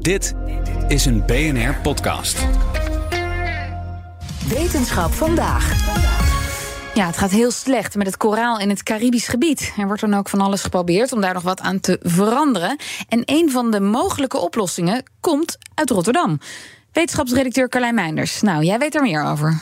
Dit is een BNR-podcast. Wetenschap vandaag. Ja, het gaat heel slecht met het koraal in het Caribisch gebied. Er wordt dan ook van alles geprobeerd om daar nog wat aan te veranderen. En een van de mogelijke oplossingen komt uit Rotterdam. Wetenschapsredacteur Carlijn Meinders. Nou, jij weet er meer over.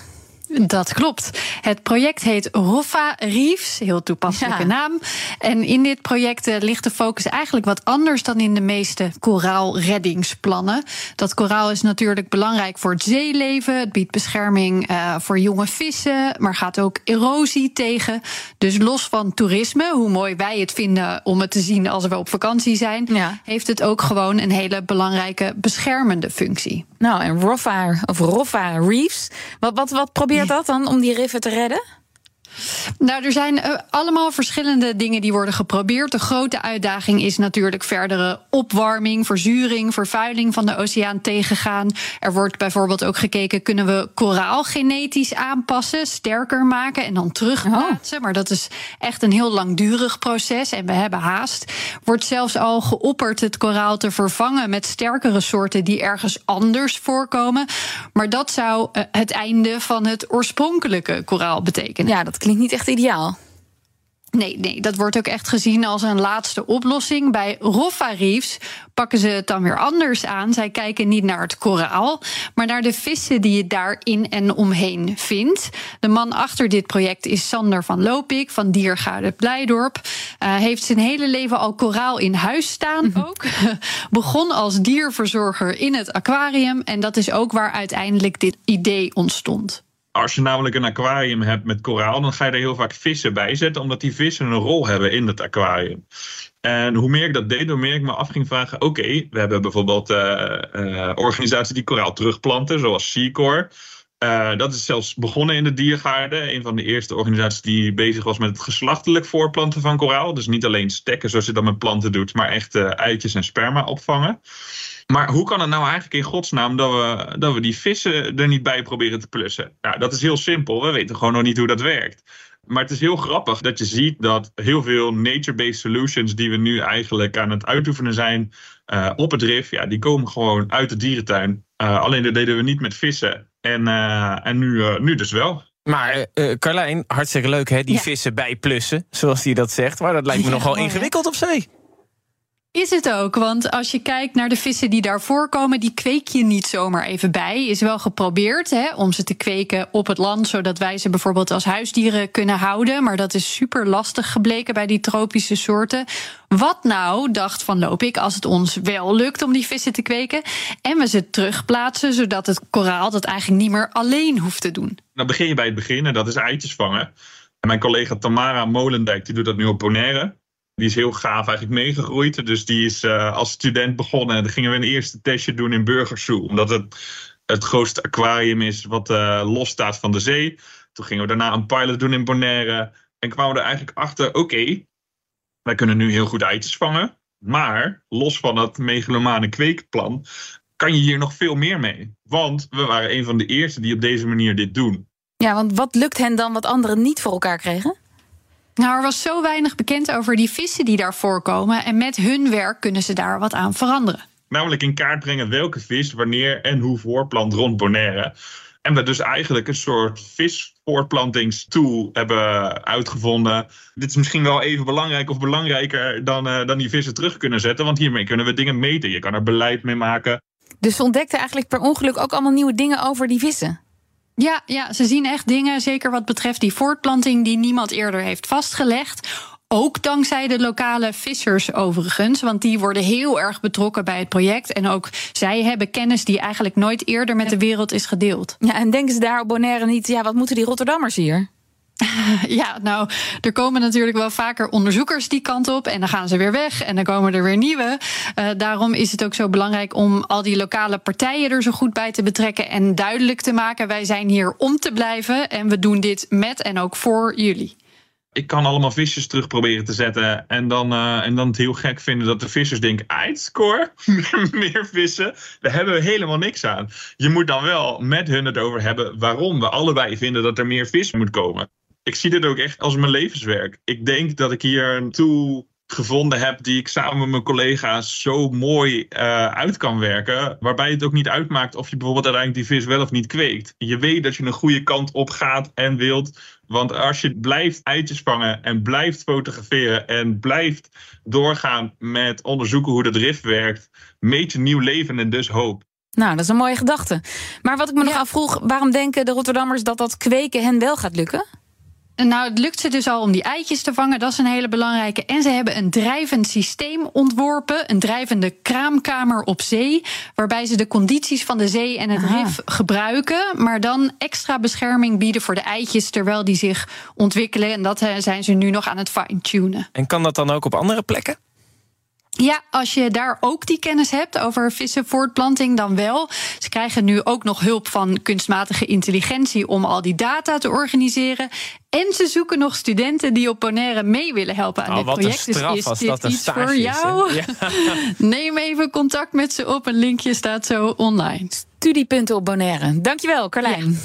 Dat klopt. Het project heet Roffa Reefs, heel toepasselijke Ja. naam. En in dit project eh, ligt de focus eigenlijk wat anders dan in de meeste koraalreddingsplannen. Dat koraal is natuurlijk belangrijk voor het zeeleven. Het biedt bescherming eh, voor jonge vissen, maar gaat ook erosie tegen. Dus los van toerisme, hoe mooi wij het vinden om het te zien als we op vakantie zijn, Ja. heeft het ook gewoon een hele belangrijke beschermende functie. Nou, en Roffa, of Roffa Reefs. Wat, wat, wat probeert dat dan om die riffen te redden? Nou, er zijn eh, allemaal verschillende dingen die worden geprobeerd. De grote uitdaging is natuurlijk verdere opwarming, verzuring, vervuiling van de oceaan tegengaan. Er wordt bijvoorbeeld ook gekeken: kunnen we koraal genetisch aanpassen, sterker maken en dan terugplaatsen? Maar dat is echt een heel langdurig proces en we hebben haast. Wordt zelfs al geopperd het koraal te vervangen met sterkere soorten die ergens anders voorkomen. Maar dat zou eh, het einde van het oorspronkelijke koraal betekenen. Ja, dat klinkt niet echt ideaal. Nee, nee, dat wordt ook echt gezien als een laatste oplossing. Bij Roffa Reefs pakken ze het dan weer anders aan. Zij kijken niet naar het koraal, maar naar de vissen die je daarin en omheen vindt. De man achter dit project is Sander van Lopik van Diergaarde Blijdorp. Uh, heeft zijn hele leven al koraal in huis staan ook. Begon als dierverzorger in het aquarium en dat is ook waar uiteindelijk dit idee ontstond. Als je namelijk een aquarium hebt met koraal, dan ga je er heel vaak vissen bij zetten, omdat die vissen een rol hebben in het aquarium. En hoe meer ik dat deed, hoe meer ik me af ging vragen: oké, we hebben bijvoorbeeld uh, uh, organisaties die koraal terugplanten, zoals Seacor. Uh, dat is zelfs begonnen in de diergaarden. Een van de eerste organisaties die bezig was met het geslachtelijk voorplanten van koraal. Dus niet alleen stekken zoals je dat met planten doet, maar echt eitjes en sperma opvangen. Maar hoe kan het nou eigenlijk in godsnaam dat we, dat we die vissen er niet bij proberen te plussen? Nou, dat is heel simpel. We weten gewoon nog niet hoe dat werkt. Maar het is heel grappig dat je ziet dat heel veel nature-based solutions die we nu eigenlijk aan het uitoefenen zijn uh, op het RIF, ja, die komen gewoon uit de dierentuin. Alleen dat deden we niet met vissen. En, uh, en nu, nu dus wel. Maar uh, Carlijn, hartstikke leuk hè, die ja. vissen bijplussen, zoals hij dat zegt. Maar dat lijkt me ja, nogal ingewikkeld op zee. Is het ook, want als je kijkt naar de vissen die daar voorkomen, die kweek je niet zomaar even bij. Is wel geprobeerd hè, om ze te kweken op het land, zodat wij ze bijvoorbeeld als huisdieren kunnen houden. Maar dat is super lastig gebleken bij die tropische soorten. Wat nou, dacht Van Loopik, als het ons wel lukt om die vissen te kweken en we ze terugplaatsen, zodat het koraal dat eigenlijk niet meer alleen hoeft te doen? Dan begin je bij het begin en dat is eitjes vangen. En mijn collega Tamara Molendijk die doet dat nu op Bonaire. Die is heel gaaf eigenlijk meegegroeid. Dus die is uh, als student begonnen. En dan gingen we een eerste testje doen in Burgersoe. Omdat het het grootste aquarium is wat uh, los staat van de zee. Toen gingen we daarna een pilot doen in Bonaire. En kwamen we er eigenlijk achter, oké, wij kunnen nu heel goed eitjes vangen. Maar los van dat megalomane kweekplan kan je hier nog veel meer mee. Want we waren een van de eerste die op deze manier dit doen. Ja, want wat lukt hen dan wat anderen niet voor elkaar kregen? Nou, er was zo weinig bekend over die vissen die daar voorkomen. En met hun werk kunnen ze daar wat aan veranderen. Namelijk in kaart brengen welke vis, wanneer en hoe voorplant rond Bonaire. En we dus eigenlijk een soort visvoortplantingstool hebben uitgevonden. Dit is misschien wel even belangrijk of belangrijker dan, uh, dan die vissen terug kunnen zetten. Want hiermee kunnen we dingen meten. Je kan er beleid mee maken. Dus ze ontdekten eigenlijk per ongeluk ook allemaal nieuwe dingen over die vissen? Ja, ja, ze zien echt dingen, zeker wat betreft die voortplanting, die niemand eerder heeft vastgelegd. Ook dankzij de lokale vissers overigens, want die worden heel erg betrokken bij het project. En ook zij hebben kennis die eigenlijk nooit eerder met de wereld is gedeeld. Ja, en denken ze daar op Bonaire niet, ja, wat moeten die Rotterdammers hier? Ja, nou, er komen natuurlijk wel vaker onderzoekers die kant op. En dan gaan ze weer weg en dan komen er weer nieuwe. Uh, daarom is het ook zo belangrijk om al die lokale partijen er zo goed bij te betrekken. En duidelijk te maken: wij zijn hier om te blijven. En we doen dit met en ook voor jullie. Ik kan allemaal visjes terug proberen te zetten. En dan, uh, en dan het heel gek vinden dat de vissers denken: score, meer vissen. Daar hebben we helemaal niks aan. Je moet dan wel met hun het over hebben waarom we allebei vinden dat er meer vis moet komen ik zie dit ook echt als mijn levenswerk. Ik denk dat ik hier een tool gevonden heb die ik samen met mijn collega's zo mooi uh, uit kan werken. Waarbij het ook niet uitmaakt of je bijvoorbeeld uiteindelijk die vis wel of niet kweekt. Je weet dat je een goede kant op gaat en wilt. Want als je blijft eitjes vangen en blijft fotograferen en blijft doorgaan met onderzoeken hoe dat rif werkt, meet je nieuw leven en dus hoop. Nou, dat is een mooie gedachte. Maar wat ik me nog afvroeg, waarom denken de Rotterdammers dat dat kweken hen wel gaat lukken? Nou, het lukt ze dus al om die eitjes te vangen. Dat is een hele belangrijke. En ze hebben een drijvend systeem ontworpen. Een drijvende kraamkamer op zee. Waarbij ze de condities van de zee en het rif gebruiken. Maar dan extra bescherming bieden voor de eitjes. Terwijl die zich ontwikkelen. En dat eh, zijn ze nu nog aan het fine-tunen. En kan dat dan ook op andere plekken? Ja, als je daar ook die kennis hebt over vissenvoortplanting, dan wel. Ze krijgen nu ook nog hulp van kunstmatige intelligentie om al die data te organiseren. En ze zoeken nog studenten die op Bonaire mee willen helpen aan oh, dit project. dus is dit dat iets voor jou? Ja. Neem even contact met ze op. Een linkje staat zo online. Studiepunten op Bonaire. Dankjewel, Carlijn.